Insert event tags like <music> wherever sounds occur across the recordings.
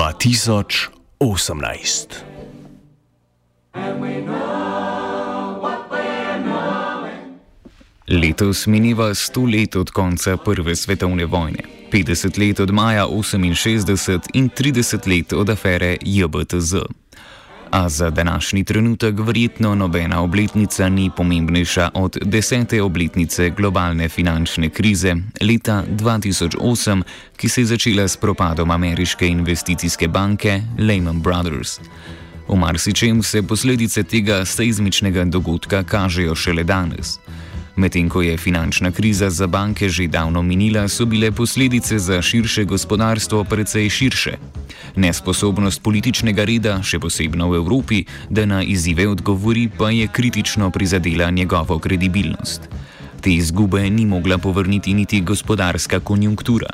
2018. Letos mineva 100 let od konca Prve svetovne vojne, 50 let od maja 68 in 30 let od afere JBTZ. A za današnji trenutek verjetno nobena obletnica ni pomembnejša od desete obletnice globalne finančne krize leta 2008, ki se je začela s propadom ameriške investicijske banke Lehman Brothers. V marsičem se posledice tega seizmičnega dogodka kažejo šele danes. Medtem ko je finančna kriza za banke že davno minila, so bile posledice za širše gospodarstvo precej širše. Nesposobnost političnega reda, še posebno v Evropi, da na izzive odgovori, pa je kritično prizadela njegovo kredibilnost. Te izgube ni mogla povrniti niti gospodarska konjunktura.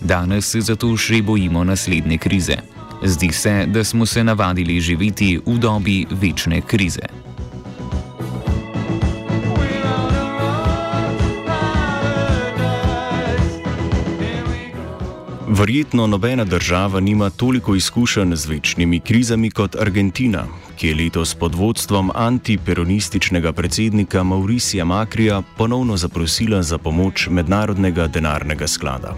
Danes se zato še bojimo naslednje krize. Zdi se, da smo se navadili živeti v dobi večne krize. Verjetno nobena država nima toliko izkušenj z večnimi krizami kot Argentina, ki je letos pod vodstvom antiperonističnega predsednika Mauricija Makrija ponovno zaprosila za pomoč Mednarodnega denarnega sklada.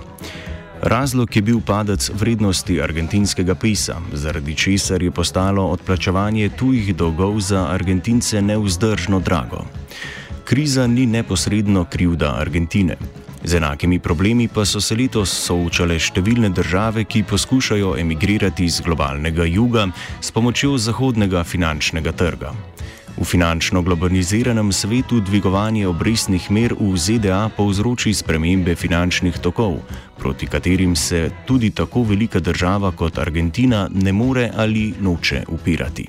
Razlog je bil padec vrednosti argentinskega pesa, zaradi česar je postalo odplačevanje tujih dolgov za Argentince neuzdržno drago. Kriza ni neposredno krivda Argentine. Z enakimi problemi pa so se letos soočale številne države, ki poskušajo emigrirati iz globalnega juga s pomočjo zahodnega finančnega trga. V finančno globaliziranem svetu dvigovanje obrestnih mer v ZDA povzroči spremembe finančnih tokov, proti katerim se tudi tako velika država kot Argentina ne more ali noče upirati.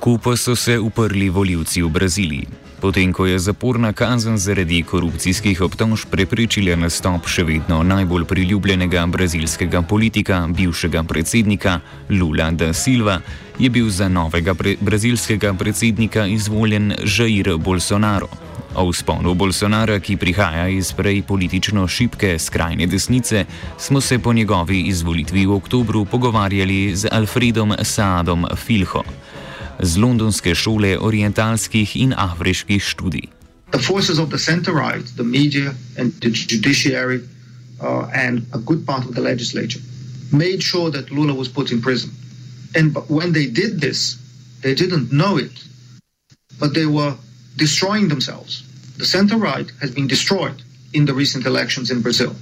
Toku pa so se uprli voljivci v Braziliji. Potem, ko je zaporna kazen zaradi korupcijskih obtožb preprečila nastop še vedno najbolj priljubljenega brazilskega politika, bivšega predsednika Lula da Silva, je bil za novega pre brazilskega predsednika izvoljen Jair Bolsonaro. O vzponu Bolsonara, ki prihaja iz prej politično šibke skrajne desnice, smo se po njegovi izvolitvi v oktobru pogovarjali z Alfredom Saadom Filho. Z londonske šole orientalskih in afriških študij. The forces of the center right, the media and the judiciary uh, and a good part of the legislature made sure that Lula was put in prison. And when they did this, they didn't know it, but they were destroying themselves. The center right has been destroyed in the recent elections in Brazil,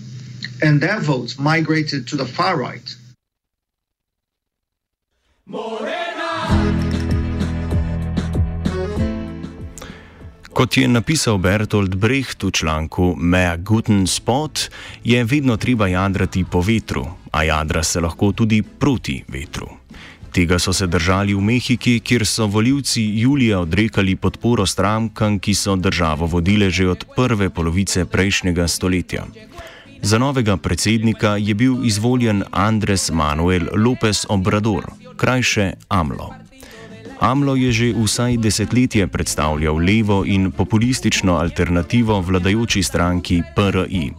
and their votes migrated to the far right. Kot je napisal Bertolt Brecht v članku Mea Guten Spot, je vedno treba jadrati po vetru, a jadra se lahko tudi proti vetru. Tega so se držali v Mehiki, kjer so voljivci julija odrekali podporo strankam, ki so državo vodile že od prve polovice prejšnjega stoletja. Za novega predsednika je bil izvoljen Andres Manuel López Obrador, krajše AMLO. AMLO je že vsaj desetletje predstavljal levo in populistično alternativo vladajoči stranki PRI.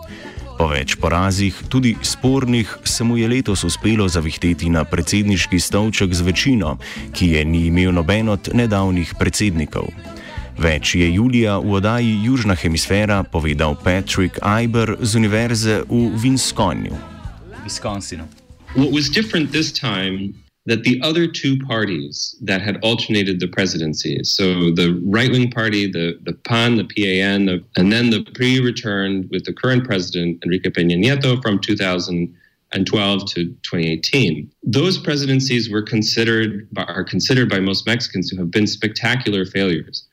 Po več porazih, tudi spornih, se mu je letos uspelo zavihteti na predsedniški stolček z večino, ki je ni imel noben od nedavnih predsednikov. Več je julija v oddaji Južna hemisfera povedal Patrick Iber z Univerze v Wisconsinu. Wisconsinu. What was different this time that the other two parties that had alternated the presidency, so the right wing party, the, the PAN, the PAN, the, and then the pre returned with the current president, Enrique Peña Nieto, from 2012 to 2018. Those presidencies were considered, are considered by most Mexicans to have been spectacular failures.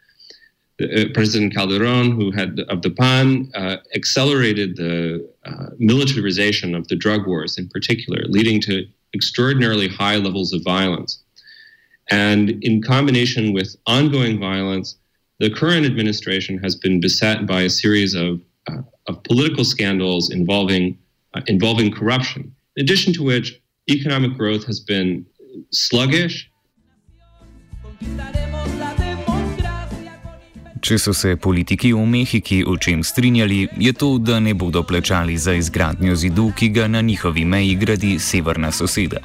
Uh, President Calderon, who had of the PAN, uh, accelerated the uh, militarization of the drug wars in particular, leading to extraordinarily high levels of violence. And in combination with ongoing violence, the current administration has been beset by a series of, uh, of political scandals involving, uh, involving corruption, in addition to which economic growth has been sluggish. Če so se politiki v Mehiki o čem strinjali, je to, da ne bodo plačali za izgradnjo zidu, ki ga na njihovi meji gradi severna soseda.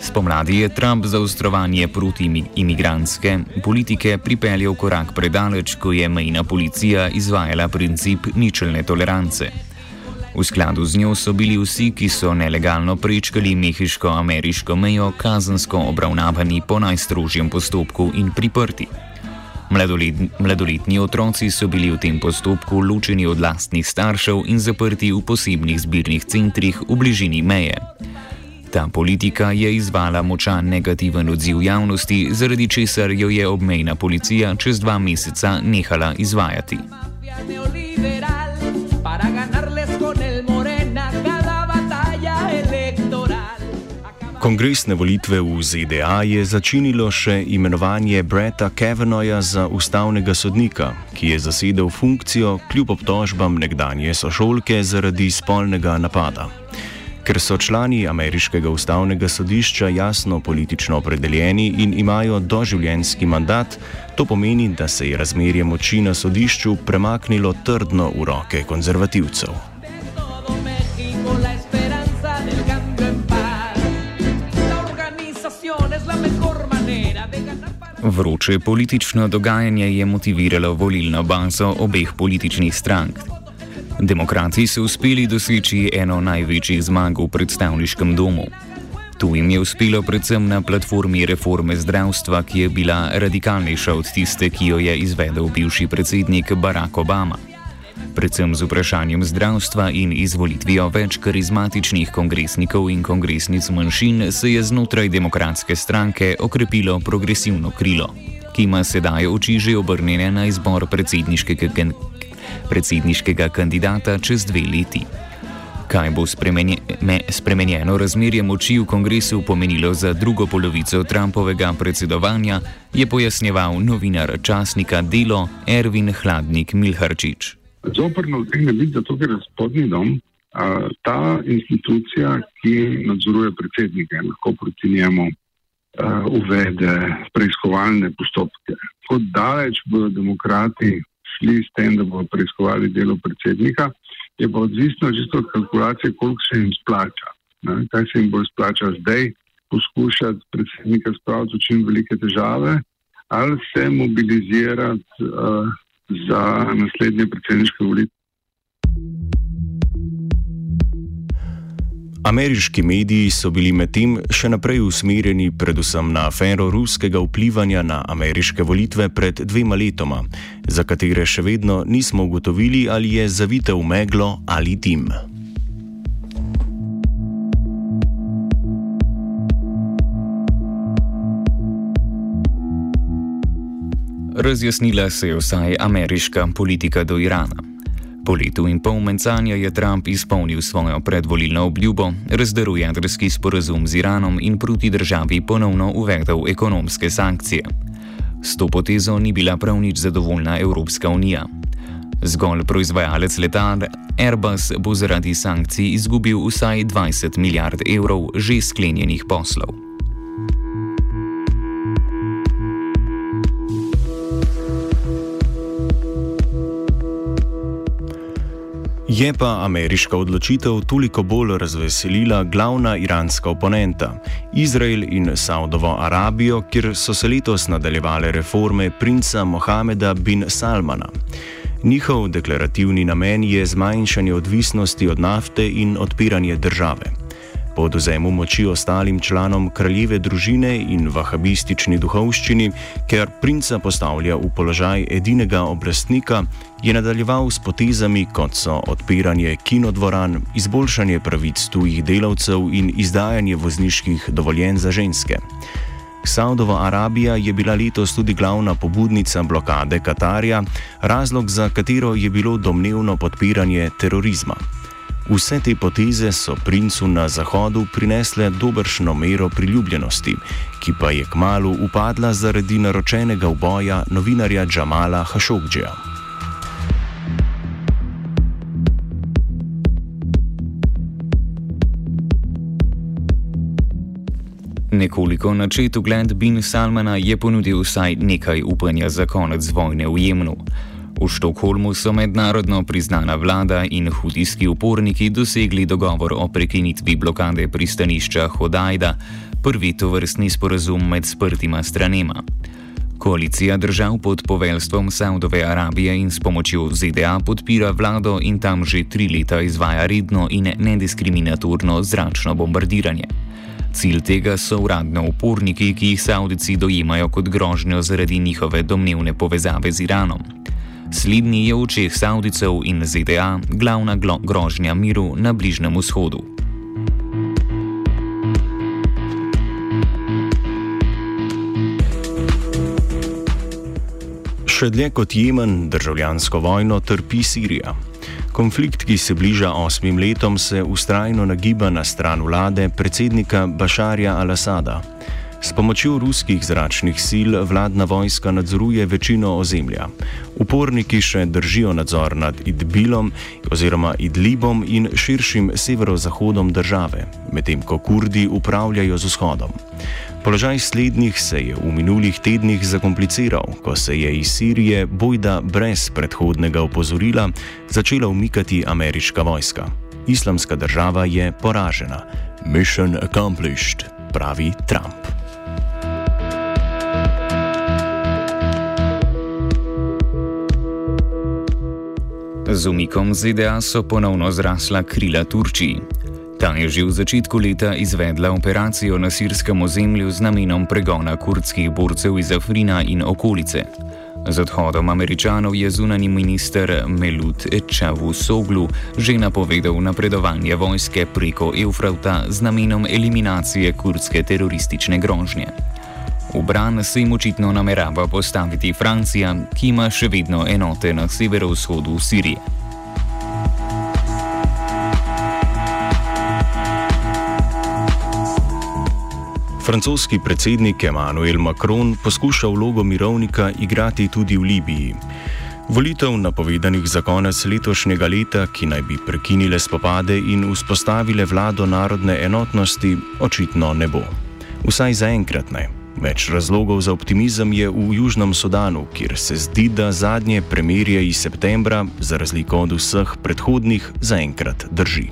Spomladi je Trump za ustrovanje proti imigrantske politike pripeljal korak predaleč, ko je mejna policija izvajala princip ničelne tolerance. V skladu z njo so bili vsi, ki so nelegalno prečkali mehiško-ameriško mejo, kazensko obravnavani po najstrožjem postopku in priprti. Mladoletni, otroci so bili v tem postopku ločeni od lastnih staršev in zaprti v posebnih zbirnih centrih v bližini meje. Ta politika je izvala močan negativen odziv javnosti, zaradi česar jo je obmejna policija čez dva meseca nehala izvajati. Kongresne volitve v ZDA je začinilo še imenovanje Bretta Kavanaugha za ustavnega sodnika, ki je zasedel funkcijo kljub obtožbam nekdanje sošolke zaradi spolnega napada. Ker so člani ameriškega ustavnega sodišča jasno politično opredeljeni in imajo doživljenjski mandat, to pomeni, da se je razmerje moči na sodišču premaknilo trdno v roke konzervativcev. Vroče politično dogajanje je motiviralo volilno bazo obeh političnih strank. Demokrati so uspeli doseči eno največjih zmag v predstavniškem domu. Tu jim je uspelo predvsem na platformi reforme zdravstva, ki je bila radikalnejša od tiste, ki jo je izvedel bivši predsednik Barack Obama predvsem z vprašanjem zdravstva in izvolitvijo več karizmatičnih kongresnikov in kongresnic manjšin, se je znotraj demokratske stranke okrepilo progresivno krilo, ki ima sedaj oči že obrnjene na izbor predsedniškega, predsedniškega kandidata čez dve leti. Kaj bo spremenje, me, spremenjeno razmerje moči v kongresu pomenilo za drugo polovico Trumpovega predsedovanja, je pojasnjeval novinar časnika Delo Ervin Hladnik Milharčič. Zoprno utegne biti zato, ker je spodnji dom a, ta institucija, ki nadzoruje predsednike lahko proti njemu a, uvede preiskovalne postopke. Kot daleč bodo demokrati šli s tem, da bodo preiskovali delo predsednika, je pa odvisno čisto od kalkulacije, koliko se jim splača. Ne? Kaj se jim bo splača zdaj poskušati predsednika spraviti v čim velike težave ali se mobilizirati. A, za naslednje predsedniške volitve. Ameriški mediji so bili medtem še naprej usmerjeni predvsem na afero ruskega vplivanja na ameriške volitve pred dvema letoma, za katere še vedno nismo ugotovili, ali je zavite v meglo ali dim. Razjasnila se je vsaj ameriška politika do Irana. Po letu in pol mencanja je Trump izpolnil svojo predvolilno obljubo, razdaril jedrski sporazum z Iranom in proti državi ponovno uvedel ekonomske sankcije. S to potezo ni bila prav nič zadovoljna Evropska unija. Zgolj proizvajalec letal Airbus bo zaradi sankcij izgubil vsaj 20 milijard evrov že sklenjenih poslov. Je pa ameriška odločitev toliko bolj razveselila glavna iranska oponenta, Izrael in Saudovo Arabijo, kjer so se letos nadaljevale reforme princa Mohameda bin Salmana. Njihov deklarativni namen je zmanjšanje odvisnosti od nafte in odpiranje države. Po odvzemu moči ostalim članom kraljeve družine in vahabistični duhovščini, ker princa postavlja v položaj edinega oblastnika, je nadaljeval s potezami, kot so odpiranje kinodvoran, izboljšanje pravic tujih delavcev in izdajanje vozniških dovoljenj za ženske. Saudova Arabija je bila letos tudi glavna pobudnica blokade Katarja, razlog za katero je bilo domnevno podpiranje terorizma. Vse te poteze so princu na zahodu prinesle dobršno mero priljubljenosti, ki pa je kmalo upadla zaradi naročenega uboja novinarja Džamala Hašokdžija. Nekoliko načet ugled Bin Salmana je ponudil vsaj nekaj upanja za konec vojne v Jemnu. V Štokholmu so mednarodno priznana vlada in hudijski uporniki dosegli dogovor o prekinitvi blokade pristanišča Hodajda, prvi tovrstni sporazum med sprtima stranema. Koalicija držav pod poveljstvom Saudove Arabije in s pomočjo ZDA podpira vlado in tam že tri leta izvaja redno in nediskriminatorno zračno bombardiranje. Cilj tega so uradno uporniki, ki jih Saudici dojemajo kot grožnjo zaradi njihove domnevne povezave z Iranom. Slednji je v očeh Saudicev in ZDA glavna grožnja miru na Bližnem vzhodu. Še dlje kot Jemen državljansko vojno trpi Sirija. Konflikt, ki se bliža osmim letom, se ustrajno nagiba na stran vlade predsednika Bašarja al-Assada. S pomočjo ruskih zračnih sil vladna vojska nadzoruje večino ozemlja. Uporniki še držijo nadzor nad Idbilom oziroma Idlibom in širšim severozahodom države, medtem ko Kurdi upravljajo z vzhodom. Položaj slednjih se je v minulih tednih zakompliciral, ko se je iz Sirije bojda brez predhodnega opozorila začela umikati ameriška vojska. Islamska država je poražena. Mission accomplished, pravi Trump. Z umikom ZDA so ponovno zrasla krila Turčiji. Ta je že v začetku leta izvedla operacijo na sirskem ozemlju z namenom pregona kurdskih borcev iz Afrina in okolice. Z odhodom američanov je zunani minister Melut Čavu Soglu že napovedal napredovanje vojske preko Eufrata z namenom eliminacije kurdske teroristične grožnje. V bran se jim očitno namerava postaviti Francija, ki ima še vedno enote na severovzhodu Sirije. Francoski predsednik Emmanuel Macron poskuša vlogo mirovnika igrati tudi v Libiji. Volitev napovedanih za konec letošnjega leta, ki naj bi prekinile spopade in vzpostavile vlado narodne enotnosti, očitno ne bo. Vsaj zaenkrat ne. Več razlogov za optimizem je v Južnem Sudanu, kjer se zdi, da zadnje premirje iz septembra, za razliko od vseh predhodnih, zaenkrat drži.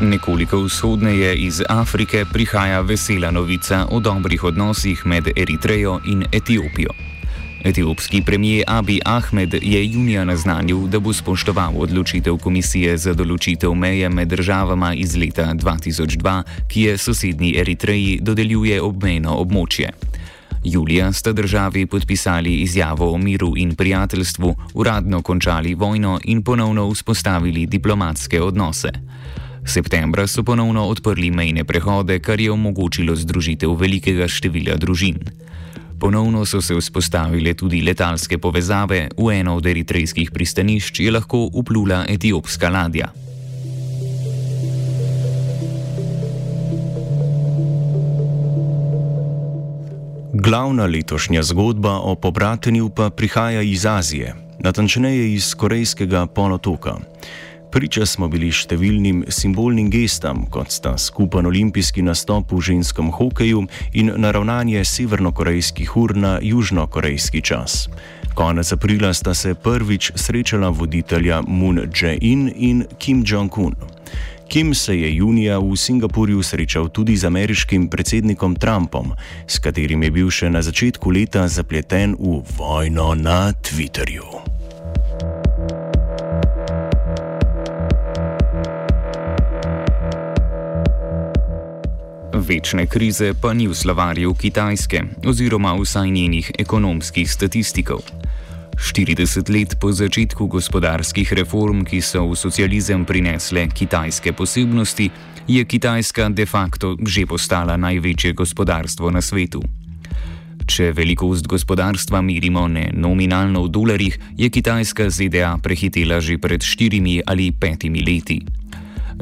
Nekoliko vzhodneje iz Afrike prihaja vesela novica o dobrih odnosih med Eritrejo in Etiopijo. Etiopski premijer Abi Ahmed je junija naznanil, da bo spoštoval odločitev Komisije za določitev meje med državama iz leta 2002, ki je sosednji Eritreji dodeljuje obmejno območje. Julija sta državi podpisali izjavo o miru in prijateljstvu, uradno končali vojno in ponovno vzpostavili diplomatske odnose. Septembra so ponovno odprli mejne prehode, kar je omogočilo združitev velikega števila družin. Ponovno so se vzpostavile tudi letalske povezave, v eno od eritrejskih pristanišč je lahko uplula etiopska ladja. Glavna letošnja zgodba o pobratenju pa prihaja iz Azije, natančneje iz Korejskega polotoka. Priča smo bili številnim simbolnim gestam, kot sta skupen olimpijski nastop v ženskem hokeju in naravnanje severnokorejskih ur na južnokorejski čas. Konec aprila sta se prvič srečala voditelja Moon Jae-in in Kim Jong-un. Kim se je junija v Singapurju srečal tudi z ameriškim predsednikom Trumpom, s katerim je bil še na začetku leta zapleten v vojno na Twitterju. Večne krize pa ni v slovarju Kitajske, oziroma vsaj njenih ekonomskih statistikov. 40 let po začetku gospodarskih reform, ki so v socializem prinesle kitajske posebnosti, je Kitajska de facto že postala največje gospodarstvo na svetu. Če velikost gospodarstva merimo ne nominalno v dolarjih, je Kitajska ZDA prehitela že pred štirimi ali petimi leti.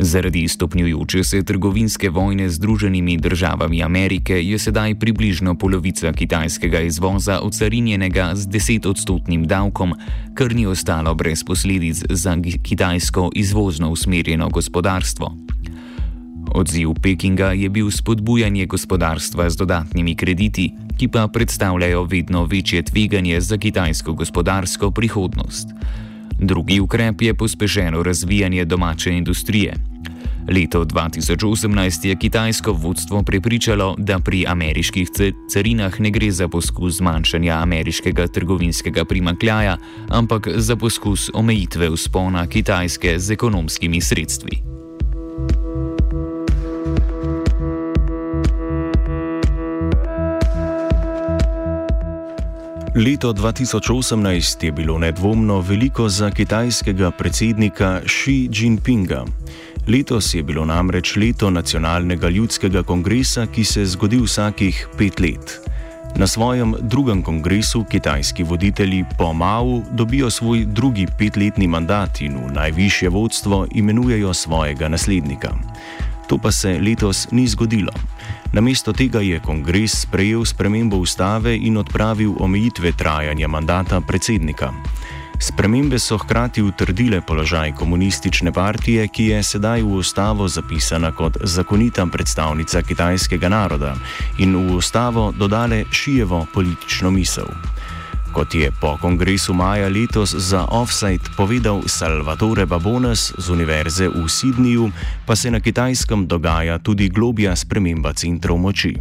Zaradi stopnjujoče se trgovinske vojne z Združenimi državami Amerike je sedaj približno polovica kitajskega izvoza ocarinjenega z 10-odstotnim davkom, kar ni ostalo brez posledic za kitajsko izvozno usmerjeno gospodarstvo. Odziv Pekinga je bil spodbujanje gospodarstva z dodatnimi krediti, ki pa predstavljajo vedno večje tveganje za kitajsko gospodarsko prihodnost. Drugi ukrep je pospešeno razvijanje domače industrije. Leto 2018 je kitajsko vodstvo prepričalo, da pri ameriških carinah ne gre za poskus zmanjšanja ameriškega trgovinskega primakljaja, ampak za poskus omejitve vzpona Kitajske z ekonomskimi sredstvi. Leto 2018 je bilo nedvomno veliko za kitajskega predsednika Xi Jinpinga. Letos je bilo namreč leto nacionalnega ljudskega kongresa, ki se zgodi vsakih pet let. Na svojem drugem kongresu kitajski voditelji po Mao dobijo svoj drugi petletni mandat in v najvišje vodstvo imenujejo svojega naslednika. To pa se letos ni zgodilo. Namesto tega je kongres sprejel spremembo ustave in odpravil omejitve trajanja mandata predsednika. Spremembe so hkrati utrdile položaj komunistične partije, ki je sedaj v ustavo zapisana kot zakonita predstavnica kitajskega naroda in v ustavo dodale šijevo politično misel. Kot je po kongresu maja letos za Offside povedal Salvatore Babones z Univerze v Sydneyju, pa se na kitajskem dogaja tudi globja sprememba centrov moči.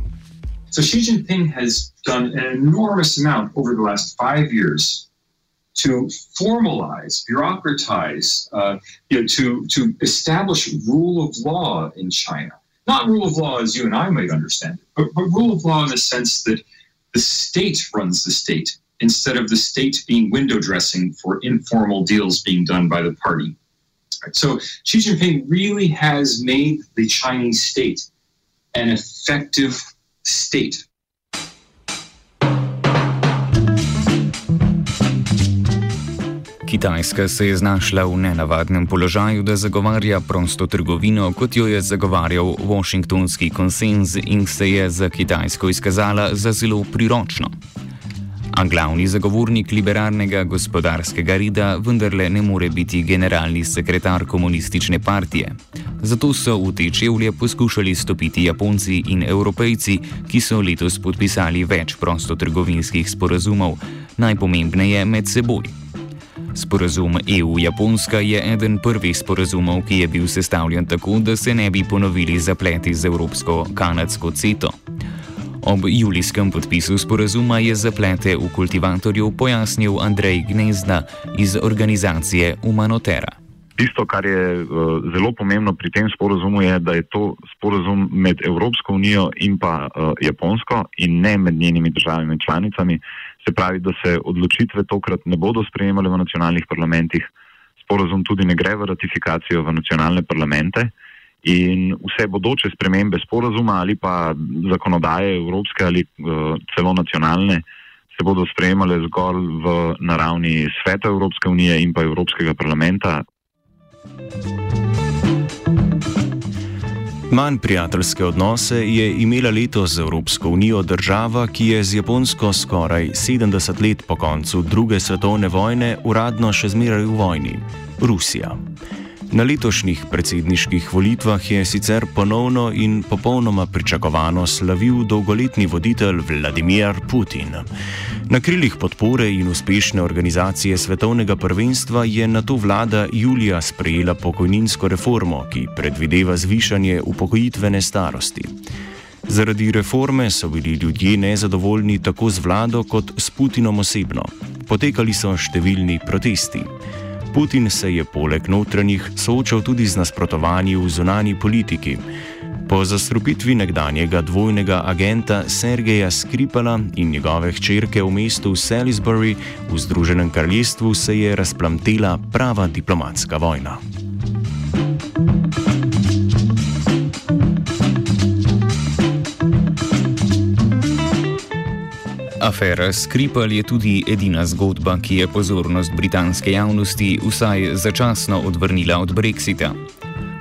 So Xi Jinping has done an enormous amount over the last five years to formalize, bureaucratize, uh, you know, to, to establish rule of law in China. Not rule of law as you and I might understand it, but, but rule of law in the sense that the state runs the state instead of the state being window dressing for informal deals being done by the party. So Xi Jinping really has made the Chinese state an effective state. Kitajska se je znašla v nenavadnem položaju, da zagovarja prosto trgovino, kot jo je zagovarjal Washingtonski konsens in se je za Kitajsko izkazala za zelo priročno. A glavni zagovornik liberalnega gospodarskega reda vendarle ne more biti generalni sekretar komunistične partije. Zato so v te čevlje poskušali stopiti Japonci in Evropejci, ki so letos podpisali več prostotrgovinskih sporazumov, najpomembneje med seboj. Sporazum EU-Japonska je eden prvih sporazumov, ki je bil sestavljen tako, da se ne bi ponovili zapleti z evropsko-kanadsko CETO. Ob julijskem podpisu sporazuma je zaplete v kultivatorju pojasnil Andrej Gnezda iz organizacije Humanotera. Tisto, kar je uh, zelo pomembno pri tem sporozumu, je, da je to sporozum med Evropsko unijo in pa uh, Japonsko in ne med njenimi državami članicami. Se pravi, da se odločitve tokrat ne bodo sprejemale v nacionalnih parlamentih, sporozum tudi ne gre v ratifikacijo v nacionalne parlamente in vse bodoče spremembe sporozuma ali pa zakonodaje evropske ali uh, celo nacionalne se bodo sprejemale zgolj v naravni sveta Evropske unije in pa Evropskega parlamenta. Manj prijateljske odnose je imela letos z Evropsko unijo država, ki je z Japonsko skoraj 70 let po koncu druge svetovne vojne uradno še zmeraj v vojni - Rusija. Na letošnjih predsedniških volitvah je sicer ponovno in popolnoma pričakovano slavil dolgoletni voditelj Vladimir Putin. Na krilih podpore in uspešne organizacije svetovnega prvenstva je na to vlada julija sprejela pokojninsko reformo, ki predvideva zvišanje upokojitvene starosti. Zaradi reforme so bili ljudje nezadovoljni tako z vlado kot s Putinom osebno. Potekali so številni protesti. Putin se je poleg notranjih soočal tudi z nasprotovanji v zunani politiki. Po zastrupitvi nekdanjega dvojnega agenta Sergeja Skripala in njegove hčerke v mestu Salisbury v Združenem kraljestvu se je razplamtela prava diplomatska vojna. Afera Skripal je tudi edina zgodba, ki je pozornost britanske javnosti vsaj začasno odvrnila od Brexita.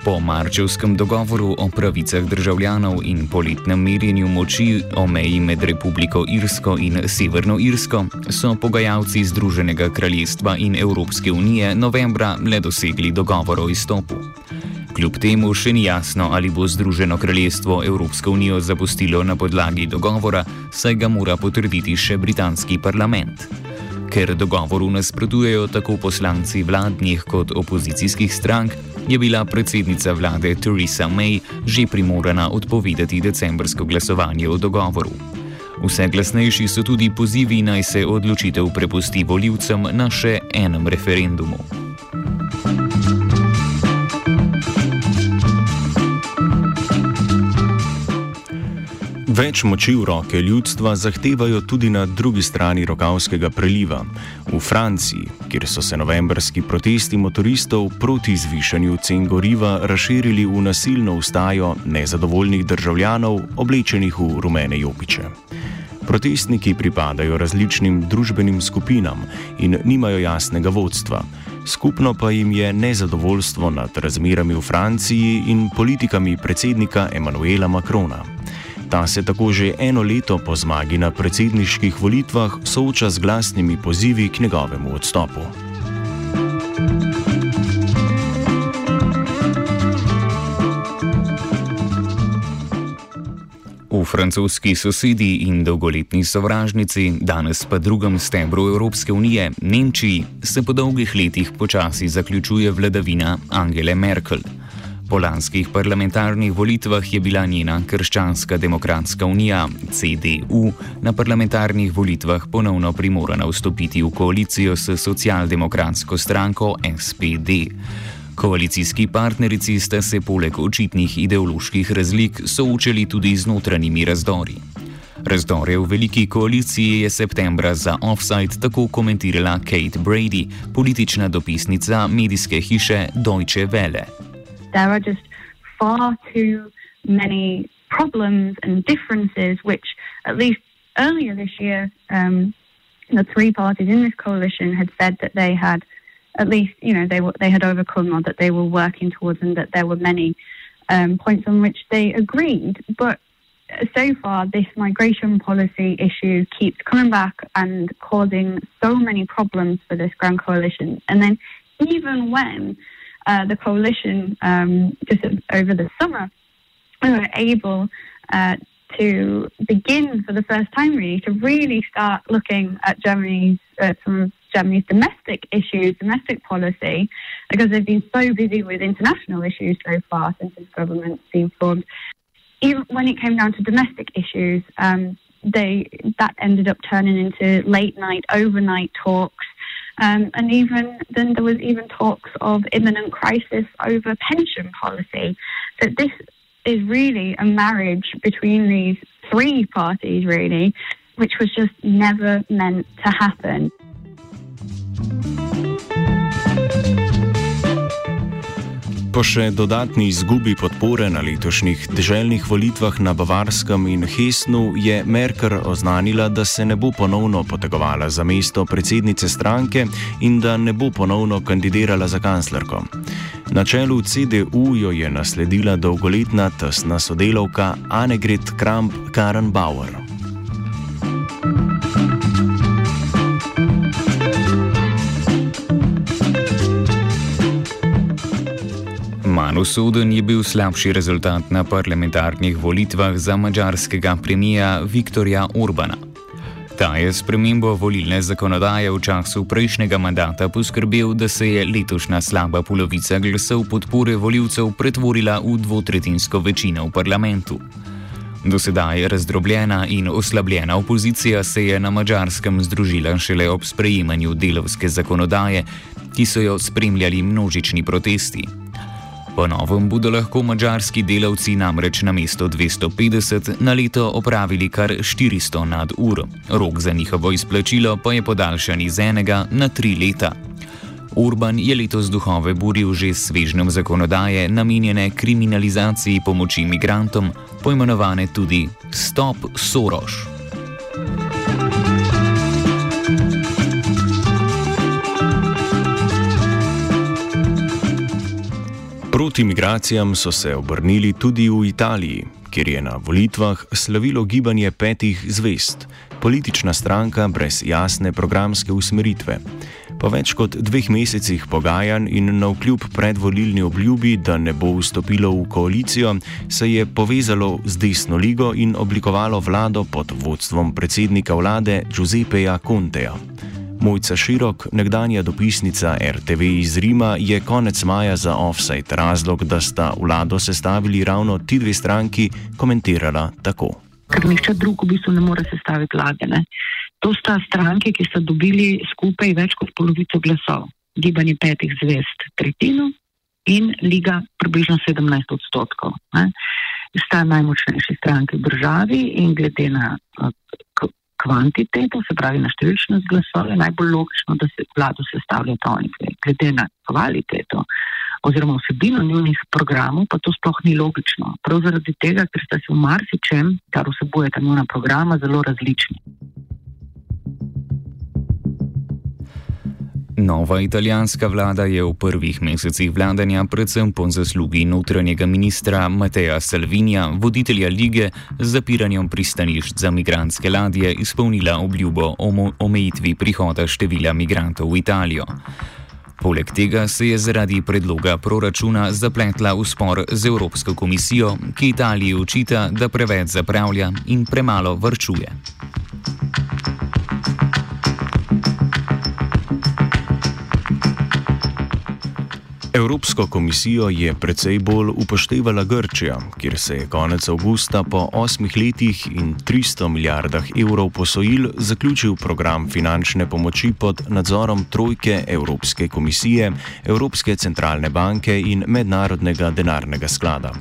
Po marčevskem dogovoru o pravicah državljanov in poletnem merjenju moči o meji med Republiko Irsko in Severno Irsko so pogajalci Združenega kraljestva in Evropske unije novembra le dosegli dogovor o izstopu. Kljub temu še ni jasno, ali bo Združeno kraljestvo Evropsko unijo zapustilo na podlagi dogovora, saj ga mora potrditi še britanski parlament. Ker dogovoru nasprotujejo tako poslanci vladnih kot opozicijskih strank, je bila predsednica vlade Theresa May že primorana odpovedati decembrsko glasovanje o dogovoru. Vse glasnejši so tudi pozivi naj se odločitev prepusti voljivcem na še enem referendumu. Več moči v roke ljudstva zahtevajo tudi na drugi strani Rokavskega preliva, v Franciji, kjer so se novembrski protesti motoristov proti zvišanju cen goriva razširili v nasilno ustajo nezadovoljnih državljanov, oblečenih v rumene jopiče. Protestniki pripadajo različnim družbenim skupinam in nimajo jasnega vodstva. Skupno pa jim je nezadovoljstvo nad razmerami v Franciji in politikami predsednika Emanuela Macrona. Ta se tako že eno leto po zmagi na predsedniških volitvah sooča z glasnimi pozivi k njegovemu odstopu. V francoski sosedi in dolgoletni sovražnici, danes pa drugem stebru Evropske unije, Nemčiji, se po dolgih letih počasi zaključuje vladavina Angele Merkel. Po lanskih parlamentarnih volitvah je bila njena Krščanska demokratska unija CDU na parlamentarnih volitvah ponovno primorana vstopiti v koalicijo s socialdemokratsko stranko SPD. Koalicijski partnerici sta se poleg očitnih ideoloških razlik soočali tudi z notranjimi razdori. Razdore v veliki koaliciji je septembra za Offside tako komentirala Kate Brady, politična dopisnica medijske hiše Deutsche Welle. There are just far too many problems and differences, which at least earlier this year, um, the three parties in this coalition had said that they had at least, you know, they were they had overcome or that they were working towards, and that there were many um, points on which they agreed. But so far, this migration policy issue keeps coming back and causing so many problems for this grand coalition. And then, even when uh, the coalition um, just over the summer, we were able uh, to begin for the first time, really, to really start looking at Germany's uh, Germany's domestic issues, domestic policy, because they've been so busy with international issues so far since this government's been formed. Even when it came down to domestic issues, um, they that ended up turning into late night, overnight talks um, and even then, there was even talks of imminent crisis over pension policy. So this is really a marriage between these three parties, really, which was just never meant to happen. Po še dodatni izgubi podpore na letošnjih državnih volitvah na Bavarskem in Hesnu je Merkel oznanila, da se ne bo ponovno potegovala za mesto predsednice stranke in da ne bo ponovno kandidirala za kanclerko. Na čelu CDU jo je nasledila dolgoletna tesna sodelavka Annegret Kramp-Karrenbauer. Usoden je bil slabši rezultat na parlamentarnih volitvah za mađarskega premija Viktorja Orbana. Ta je s premembo volilne zakonodaje v času prejšnjega mandata poskrbel, da se je letošnja slaba polovica glasov podpore voljivcev pretvorila v dvotretinsko večino v parlamentu. Do sedaj razdrobljena in oslabljena opozicija se je na mačarskem združila šele ob sprejemanju delovske zakonodaje, ki so jo spremljali množični protesti. Po novem bodo lahko mačarski delavci namreč na mesto 250 na leto opravili kar 400 nad ur. Rok za njihovo izplačilo pa je podaljšan iz enega na tri leta. Urban je letos duhove buril že s svežnjem zakonodaje namenjene kriminalizaciji pomoči imigrantom, poimenovane tudi Stop Soroš. Proti migracijam so se obrnili tudi v Italiji, kjer je na volitvah slavilo gibanje petih zvest, politična stranka brez jasne programske usmeritve. Po več kot dveh mesecih pogajanj in na vkljub predvolilni obljubi, da ne bo vstopilo v koalicijo, se je povezalo z desno ligo in oblikovalo vlado pod vodstvom predsednika vlade Giuseppeja Conteja. Mojca Širok, nekdanja dopisnica RTV iz Rima, je konec maja za offside razlog, da sta vlado sestavili ravno ti dve stranki, komentirala tako. Ker nihče drug v bistvu ne more sestaviti vlade. Ne? To sta stranke, ki so dobili skupaj več kot polovico glasov. Gibanje petih zvest, tretjino in Liga približno 17 odstotkov. Ne? Sta najmočnejši stranki v državi in glede na kvantiteto, se pravi na številčnost glasov, je najbolj logično, da se vlado sestavlja ta oni dve. Glede na kvaliteto oziroma vsebino njunih programov, pa to sploh ni logično. Prav zaradi tega, ker sta se v marsičem, kar vsebuje ta njuna programa, zelo različni. Nova italijanska vlada je v prvih mesecih vladanja, predvsem po zaslugi notranjega ministra Mateja Salvinija, voditelja lige z zapiranjem pristanišč za migranske ladje, izpolnila obljubo o omejitvi prihoda števila migrantov v Italijo. Poleg tega se je zaradi predloga proračuna zapletla v spor z Evropsko komisijo, ki Italiji učita, da preveč zapravlja in premalo vrčuje. Evropsko komisijo je precej bolj upoštevala Grčija, kjer se je konec avgusta po osmih letih in 300 milijardah evrov posojil zaključil program finančne pomoči pod nadzorom trojke Evropske komisije, Evropske centralne banke in Mednarodnega denarnega sklada.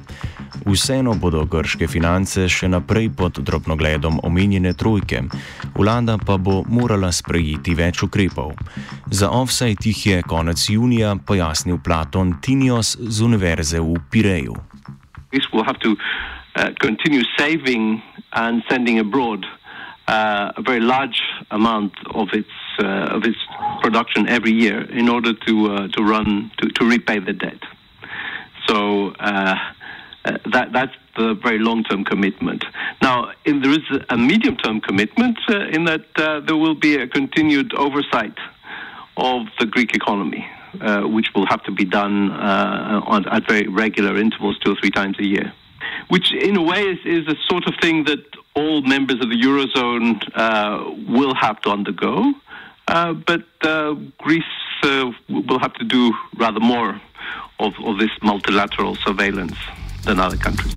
Vseeno bodo grške finance še naprej pod drobnogledom omenjene trojke, vlada pa bo morala sprejeti več ukrepov. Za offside jih je konec junija pojasnil Platon Tinios z Univerze v Pireju. Uh, continue saving and sending abroad uh, a very large amount of its uh, of its production every year in order to uh, to run to, to repay the debt. So uh, Uh, that that's the very long-term commitment. Now, in, there is a medium-term commitment uh, in that uh, there will be a continued oversight of the Greek economy, uh, which will have to be done uh, on, at very regular intervals, two or three times a year. Which, in a way, is, is a sort of thing that all members of the eurozone will have to undergo. but Greece will have to do rather more of, of this multilateral surveillance. Than other countries.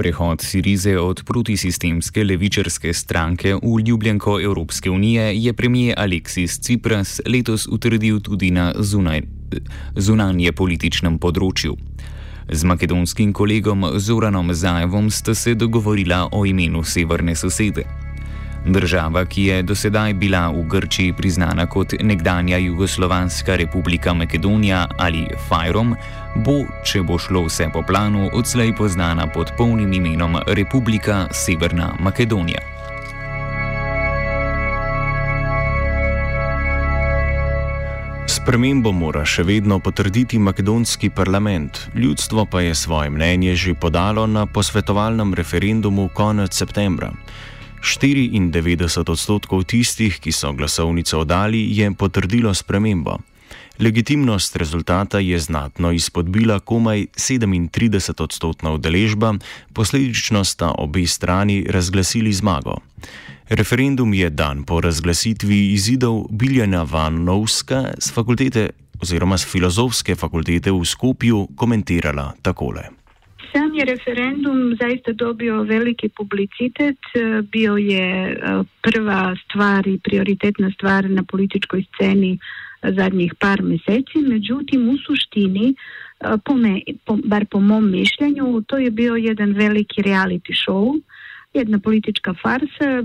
Prehod Sirize od protisistemske levičarske stranke v ljubljenko Evropske unije je premijer Aleksis Cipras letos utrdil tudi na zunaj, zunanje političnem področju. Z makedonskim kolegom Zoranom Zajevom sta se dogovorila o imenu severne sosede. Država, ki je dosedaj bila v Grčiji priznana kot nekdanja Jugoslovanska republika Makedonija ali Fajrom, bo, če bo šlo vse po planu, odslej poznana pod polnim imenom Republika Severna Makedonija. Spremembo mora še vedno potrditi makedonski parlament, ljudstvo pa je svoje mnenje že podalo na posvetovalnem referendumu konec septembra. 94 odstotkov tistih, ki so glasovnico oddali, je potrdilo spremembo. Legitimnost rezultata je znatno izpodbila komaj 37 odstotna udeležba, posledično sta obe strani razglasili zmago. Referendum je dan po razglasitvi izidov Biljana Vanovska z fakultete oziroma z filozofske fakultete v Skopju komentirala takole. Sam je referendum zaista dobio veliki publicitet, bio je prva stvar i prioritetna stvar na političkoj sceni zadnjih par mjeseci, međutim u suštini, po me, po, bar po mom mišljenju, to je bio jedan veliki reality show, jedna politička farsa,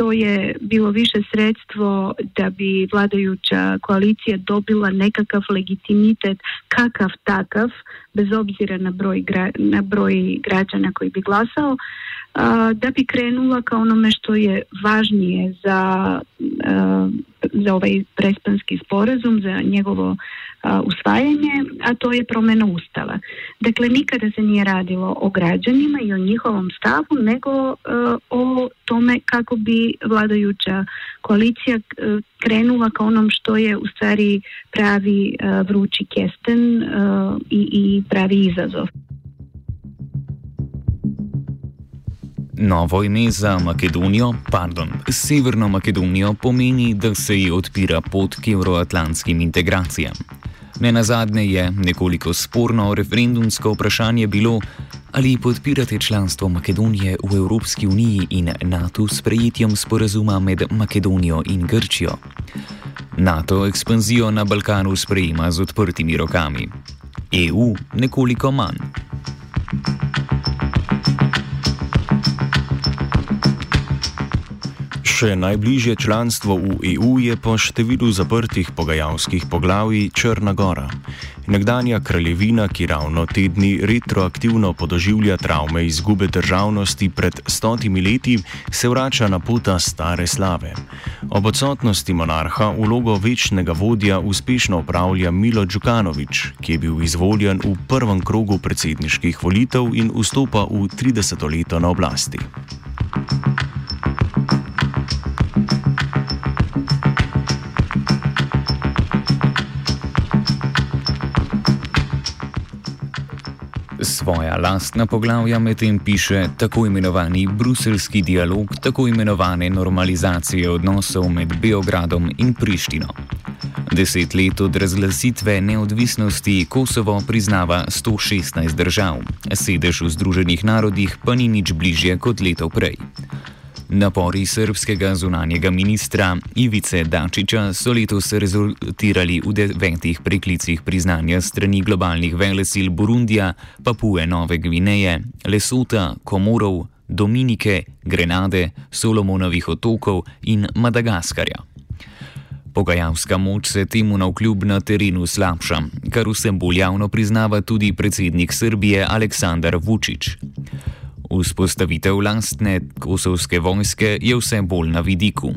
to je bilo više sredstvo da bi vladajuća koalicija dobila nekakav legitimitet kakav takav, bez obzira na broj, gra, na broj građana koji bi glasao, a, da bi krenula kao onome što je važnije za, a, za ovaj prespanski sporazum, za njegovo a, usvajanje, a to je promjena ustava. Dakle, nikada se nije radilo o građanima i o njihovom stavu, nego o tome kako bi vladajuća koalicija krenula ka onom što je u stvari pravi vrući kesten i, i pravi izazov. Novo ime za Makedonijo, pardon, Severno Makedonijo pomeni, da se ji odpira pot k euroatlantskim integracijam. Ne na zadnje je nekoliko sporno referendumsko vprašanje bilo, ali podpirate članstvo Makedonije v Evropski uniji in NATO s prejetjem sporazuma med Makedonijo in Grčijo. NATO ekspanzijo na Balkanu sprejema z odprtimi rokami, EU nekoliko manj. Še najbližje članstvo v EU je po številu zaprtih pogajalskih poglavij Črna Gora. Nekdanja kraljevina, ki ravno te dni retroaktivno podoživlja travme izgube državnosti pred stotimi leti, se vrača na pota stare slave. Ob odsotnosti monarha vlogo večnega vodja uspešno upravlja Milo Djukanovič, ki je bil izvoljen v prvem krogu predsedniških volitev in vstopa v 30 leto na oblasti. Svoja lastna poglavja medtem piše tako imenovani bruselski dialog, tako imenovane normalizacije odnosov med Beogradom in Prištino. Deset let od razglasitve neodvisnosti Kosovo priznava 116 držav, sedež v Združenih narodih pa ni nič bližje kot leto prej. Napori srpskega zunanjega ministra Ivice Dačiča so letos rezultirali v devetih preklicih priznanja strani globalnih velesil Burundija, Papue Nove Gvineje, Lesota, Komorov, Dominike, Grenade, Solomonovih otokov in Madagaskarja. Pogajalska moč se temu na vkljub na terenu slabša, kar vsem bolj javno priznava tudi predsednik Srbije Aleksandar Vučić. Vzpostavitev lastne kosovske vojske je vse bolj na vidiku.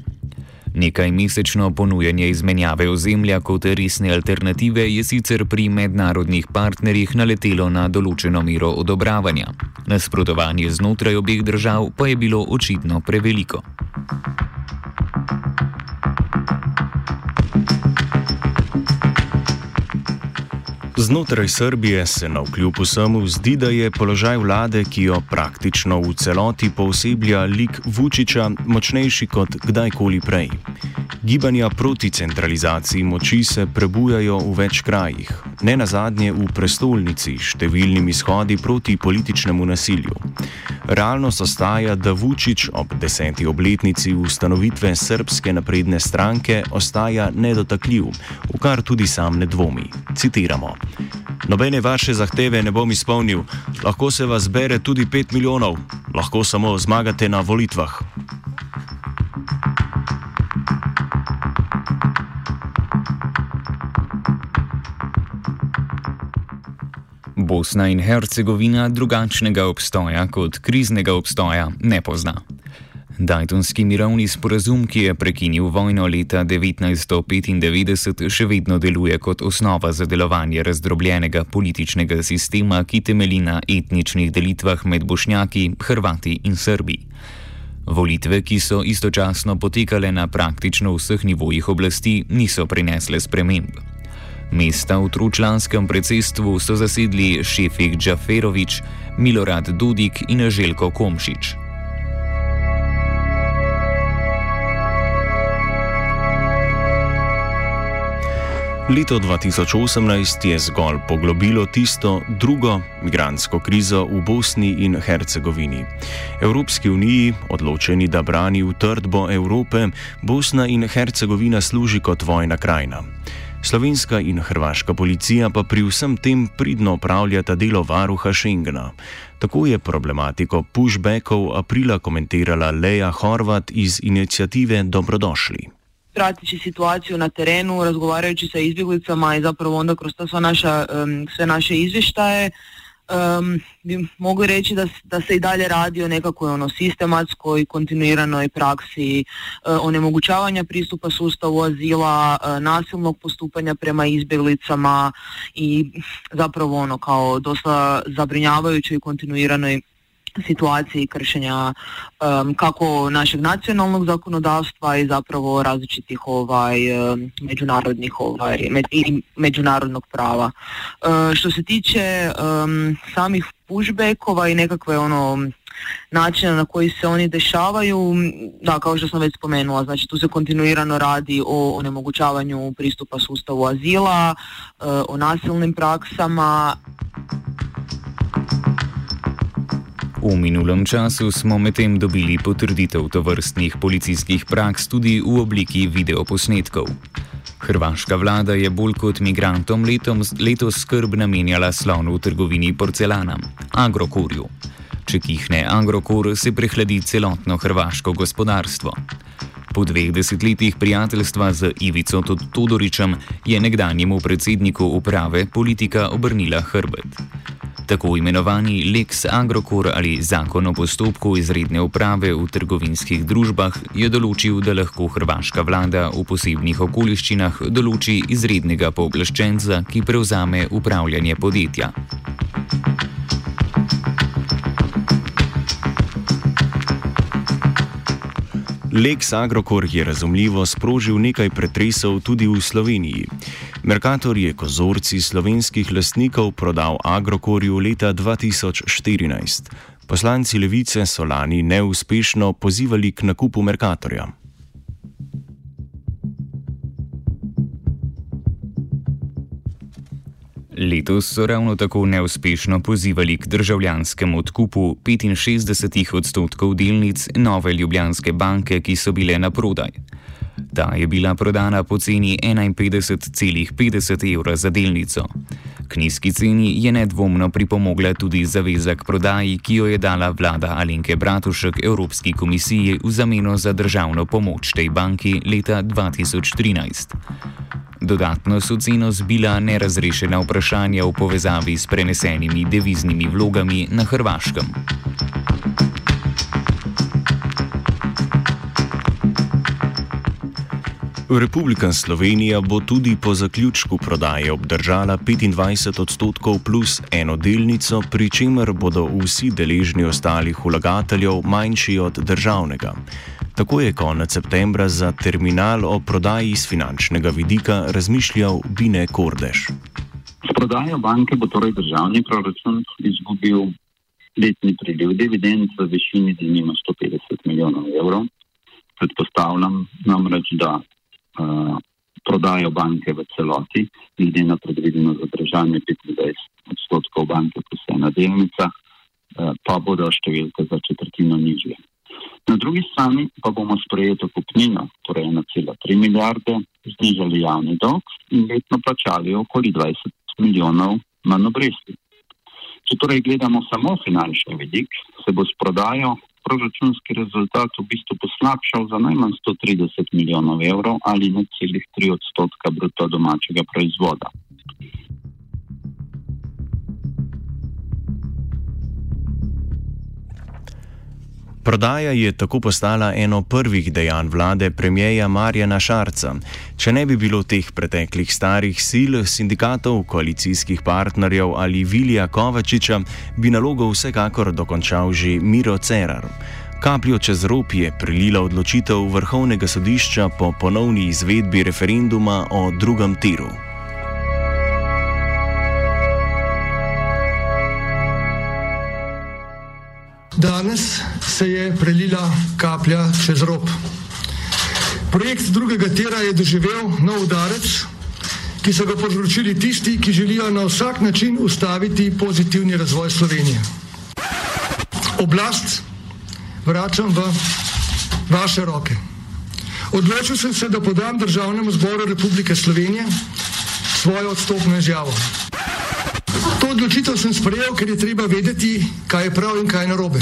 Nekaj mesečno ponujanje izmenjave ozemlja kot resne alternative je sicer pri mednarodnih partnerjih naletelo na določeno mero odobravanja. Nasprotovanje znotraj obeh držav pa je bilo očitno preveliko. Znotraj Srbije se na vkljub vsemu zdi, da je položaj vlade, ki jo praktično v celoti pooseblja lik Vučiča, močnejši kot kdajkoli prej. Gibanja proti centralizaciji moči se prebujajo v več krajih, ne na zadnje v prestolnici, številnimi izhodi proti političnemu nasilju. Realnost ostaja, da Vučić ob deseti obletnici ustanovitve Srpske napredne stranke ostaja nedotakljiv, v kar tudi sam ne dvomi. Citiramo. Nobene vaše zahteve ne bom izpolnil, lahko se vas bere tudi 5 milijonov, lahko samo zmagate na volitvah. Bosna in Hercegovina drugačnega obstoja kot kriznega obstoja ne pozna. Dajtonski mirovni sporazum, ki je prekinil vojno leta 1995, še vedno deluje kot osnova za delovanje razdrobljenega političnega sistema, ki temelji na etničnih delitvah med Bošnjaki, Hrvati in Srbi. Volitve, ki so istočasno potekale na praktično vseh nivojih oblasti, niso prinesle sprememb. Mesta v tručlanskem predsedstvu so zasedli Šefik Džaferovič, Milorad Dudik in Željko Komšič. Leto 2018 je zgolj poglobilo tisto drugo migransko krizo v Bosni in Hercegovini. Evropski uniji, odločeni, da brani utrdbo Evrope, Bosna in Hercegovina služi kot vojna krajina. Slovenska in hrvaška policija pa pri vsem tem pridno upravljata delo varuha Schengena. Tako je problematiko pushbackov aprila komentirala Leja Horvat iz inicijative Dobrodošli. prateći situaciju na terenu, razgovarajući sa izbjeglicama i zapravo onda kroz to sva naša, um, sve naše izvještaje um, mogli reći da, da se i dalje radi o nekakvoj ono sistematskoj, kontinuiranoj praksi uh, onemogućavanja pristupa sustavu azila, uh, nasilnog postupanja prema izbjeglicama i zapravo ono kao dosta zabrinjavajućoj i kontinuiranoj situaciji kršenja um, kako našeg nacionalnog zakonodavstva i zapravo različitih ovaj međunarodnih ovaj i međunarodnog prava. Uh, što se tiče um, samih pushbackova i nekakve ono načina na koji se oni dešavaju, da, kao što sam već spomenula, znači tu se kontinuirano radi o onemogućavanju pristupa sustavu azila, o nasilnim praksama. V minulem času smo medtem dobili potrditev tovrstnih policijskih praks tudi v obliki videoposnetkov. Hrvaška vlada je bolj kot migrantom letom, letos skrb namenjala slonu v trgovini porcelana, Agrokorju. Če kihne Agrokor, se prehladi celotno hrvaško gospodarstvo. Po dveh desetletjih prijateljstva z Ivico Todoričem je nekdanjemu predsedniku uprave politika obrnila hrbet. Tako imenovani Lex Agrokor ali zakon o postopku izredne uprave v trgovinskih družbah je določil, da lahko hrvaška vlada v posebnih okoliščinah določi izrednega pooblaščenca, ki prevzame upravljanje podjetja. Lex Agrokor je razumljivo sprožil nekaj pretresov tudi v Sloveniji. Merkator je kozorci slovenskih lastnikov prodal Agrokorju leta 2014. Poslanci levice so lani neuspešno pozivali k nakupu Merkatorja. Letos so ravno tako neuspešno pozivali k državljanskemu odkupu 65 odstotkov delnic nove Ljubljanske banke, ki so bile na prodaj. Ta je bila prodana po ceni 51,50 evra za delnico. K nizki ceni je nedvomno pripomogla tudi zaveza k prodaji, ki jo je dala vlada Alenke Bratušek Evropski komisiji v zameno za državno pomoč tej banki leta 2013. Dodatno so ceno zbila nerazrešena vprašanja v povezavi s prenesenimi deviznimi vlogami na Hrvaškem. Republika Slovenija bo tudi po zaključku prodaje obdržala 25 odstotkov plus eno delnico, pri čemer bodo vsi deležni ostalih vlagateljev manjši od državnega. Tako je konec septembra za terminal o prodaji iz finančnega vidika razmišljal Bine Kordež. S prodajo banke bo torej državni proračun izgubil letni priliv dividend v višini denimo 150 milijonov evrov. Predpostavljam namreč, da prodajo banke v celoti, glede na predvideno zadržanje 25 odstotkov banke, ko se je na delnica, uh, pa bodo številke za četrtino nižje. Na drugi strani pa bomo sprejeto kupnino, torej 1,3 milijarde, znižali javni dolg in letno plačali okoli 20 milijonov manj obresti. Če torej gledamo samo finančni vidik, se bo s prodajo proračunski rezultat v bistvu poslabšal za najmanj 130 milijonov evrov ali ne celih 3 odstotka bruto domačega proizvoda. Prodaja je tako postala eno prvih dejanj vlade premijeja Marjana Šarca. Če ne bi bilo teh preteklih starih sil, sindikatov, koalicijskih partnerjev ali Vilija Kovačiča, bi nalogo vsekakor dokončal že Miro Cerar. Kapljo čez rob je prilila odločitev vrhovnega sodišča po ponovni izvedbi referenduma o drugem tiru. Danes se je prelila kaplja čez rob. Projekt drugega tira je doživel nov udarec, ki so ga povzročili tisti, ki želijo na vsak način ustaviti pozitivni razvoj Slovenije. Oblast vračam v vaše roke. Odločil sem se, da podam državnemu zboru Republike Slovenije svojo odstopno izjavo. To odločitev sem sprejel, ker je treba vedeti, kaj je prav in kaj je narobe.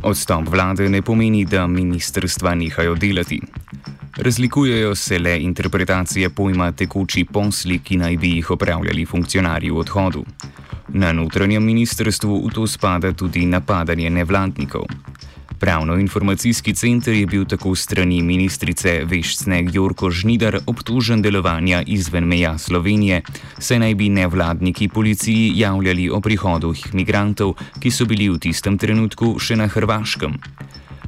Odstop vlade ne pomeni, da ministrstva nehajo delati. Razlikujejo se le interpretacije pojma tekoči posli, ki naj bi jih opravljali funkcionarji v odhodu. Na notranjem ministrstvu v to spada tudi napadanje nevladnikov. Pravno-informacijski center je bil tako strani ministrice Vešcne Jorko Žnidar obtožen delovanja izven meja Slovenije, saj naj bi nevladniki policiji javljali o prihodu migrantov, ki so bili v tistem trenutku še na Hrvaškem.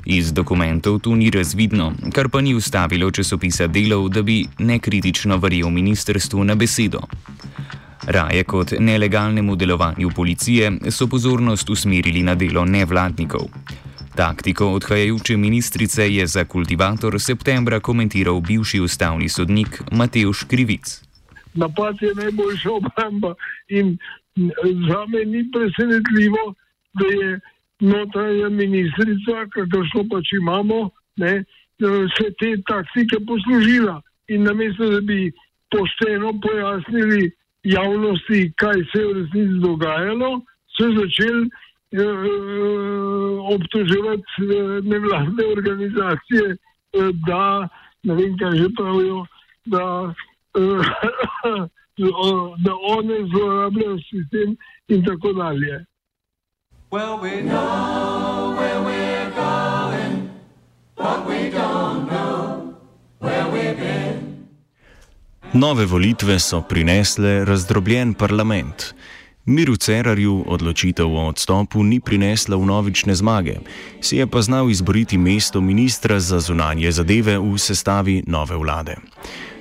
Iz dokumentov tu ni razvidno, kar pa ni ustavilo časopisa delov, da bi nekritično verjel ministrstvu na besedo. Raje kot nelegalnemu delovanju policije so pozornost usmerili na delo nevladnikov. Taktiko odhajajoče ministrice je za kultivator septembra komentiral bivši ustavni sodnik Mateuš Krivic. Napad je najboljša obramba in za me ni presenetljivo, da je notranja ministrica, kakršno pač imamo, ne, se te taktike poslužila. In namesto, da bi pošteno pojasnili javnosti, kaj se je v resnici dogajalo, so začeli eh, obtoževati eh, nevladne organizacije, eh, da ne vem, kaj že pravijo, da, eh, <coughs> da one zlorabljajo sistem in tako dalje. Well, we know where we're going, but we don't know where we've been. Nove volitve so prinesle razdrobljen parlament. Miru Cerarju odločitev o odstopu ni prinesla vnovične zmage, si je pa znal izboriti mesto ministra za zunanje zadeve v sestavi nove vlade.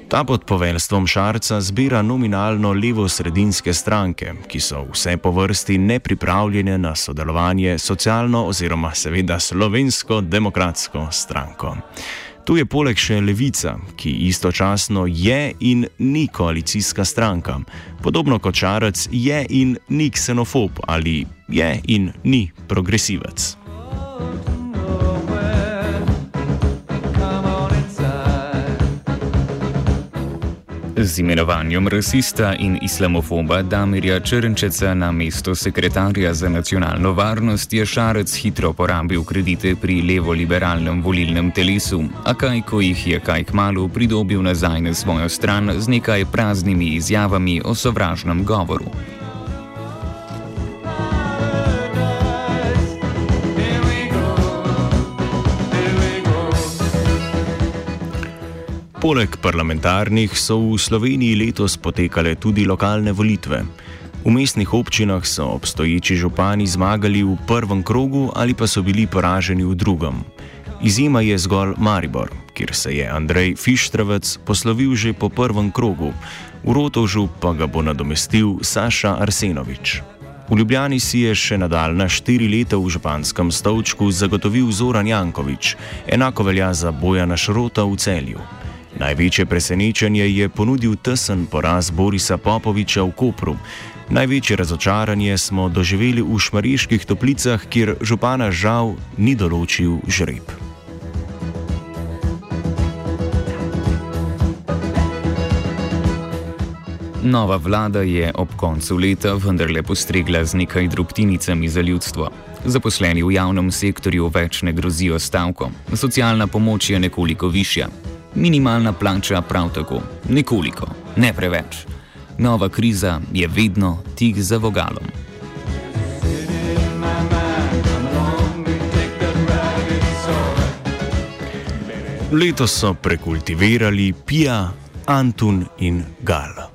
Ta pod poveljstvom Šarca zbira nominalno levo-sredinske stranke, ki so vse po vrsti nepripravljene na sodelovanje socialno oziroma seveda slovensko-demokratsko stranko. Tu je poleg še levica, ki istočasno je in ni koalicijska stranka, podobno kot Šarec je in ni ksenofob ali je in ni progresivec. Z imenovanjem rasista in islamofoba Damirja Črnčeca na mesto sekretarja za nacionalno varnost je Šarec hitro porabil kredite pri levo-liberalnem volilnem telesu, a kaj, ko jih je kaj kmalo pridobil nazaj na svojo stran z nekaj praznimi izjavami o sovražnem govoru. Poleg parlamentarnih so v Sloveniji letos potekale tudi lokalne volitve. V mestnih občinah so obstoječi župani zmagali v prvem krogu ali pa so bili poraženi v drugem. Izjema je zgolj Maribor, kjer se je Andrej Fištravec poslovil že po prvem krogu, v Rotovžu pa ga bo nadomestil Saša Arsenovič. V Ljubljani si je še nadaljna štiri leta v županskem stolčku zagotovil Zoran Jankovič, enako velja za Bojana Šrota v celju. Največje presenečenje je ponudil tesen poraz Borisa Popoviča v Kopru. Največje razočaranje smo doživeli v šmariških toplicah, kjer župana žal ni določil žreb. Nova vlada je ob koncu leta vendarle postregla z nekaj drobtinicami za ljudstvo. Zaposleni v javnem sektorju več ne grozijo stavko, socialna pomoč je nekoliko višja, minimalna plača prav tako, nekoliko, ne preveč. Nova kriza je vedno tik za vogalom. Letos so prekultivirali Pija, Antun in Gal.